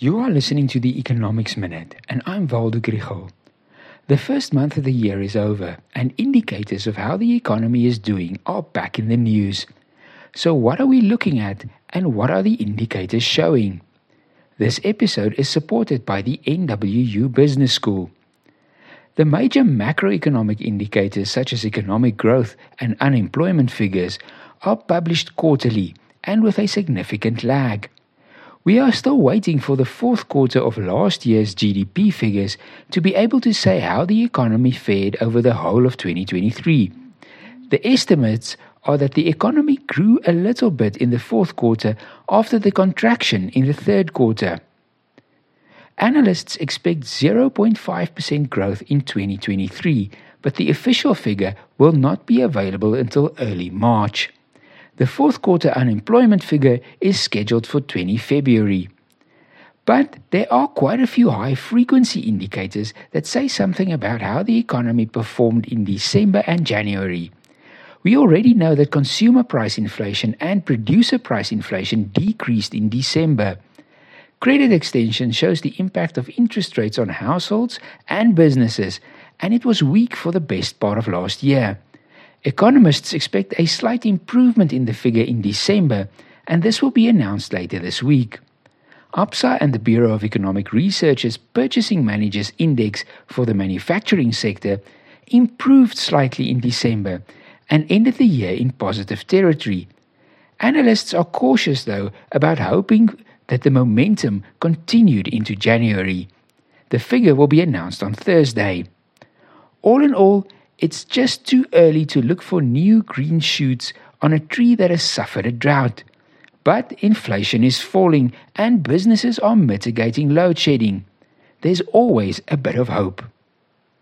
You are listening to the Economics Minute, and I'm Waldo Krugell. The first month of the year is over, and indicators of how the economy is doing are back in the news. So, what are we looking at, and what are the indicators showing? This episode is supported by the NWU Business School. The major macroeconomic indicators, such as economic growth and unemployment figures, are published quarterly and with a significant lag. We are still waiting for the fourth quarter of last year's GDP figures to be able to say how the economy fared over the whole of 2023. The estimates are that the economy grew a little bit in the fourth quarter after the contraction in the third quarter. Analysts expect 0.5% growth in 2023, but the official figure will not be available until early March. The fourth quarter unemployment figure is scheduled for 20 February. But there are quite a few high frequency indicators that say something about how the economy performed in December and January. We already know that consumer price inflation and producer price inflation decreased in December. Credit extension shows the impact of interest rates on households and businesses, and it was weak for the best part of last year. Economists expect a slight improvement in the figure in December, and this will be announced later this week. ABSA and the Bureau of Economic Research's Purchasing Managers Index for the manufacturing sector improved slightly in December and ended the year in positive territory. Analysts are cautious, though, about hoping that the momentum continued into January. The figure will be announced on Thursday. All in all, it's just too early to look for new green shoots on a tree that has suffered a drought. But inflation is falling and businesses are mitigating load shedding. There's always a bit of hope.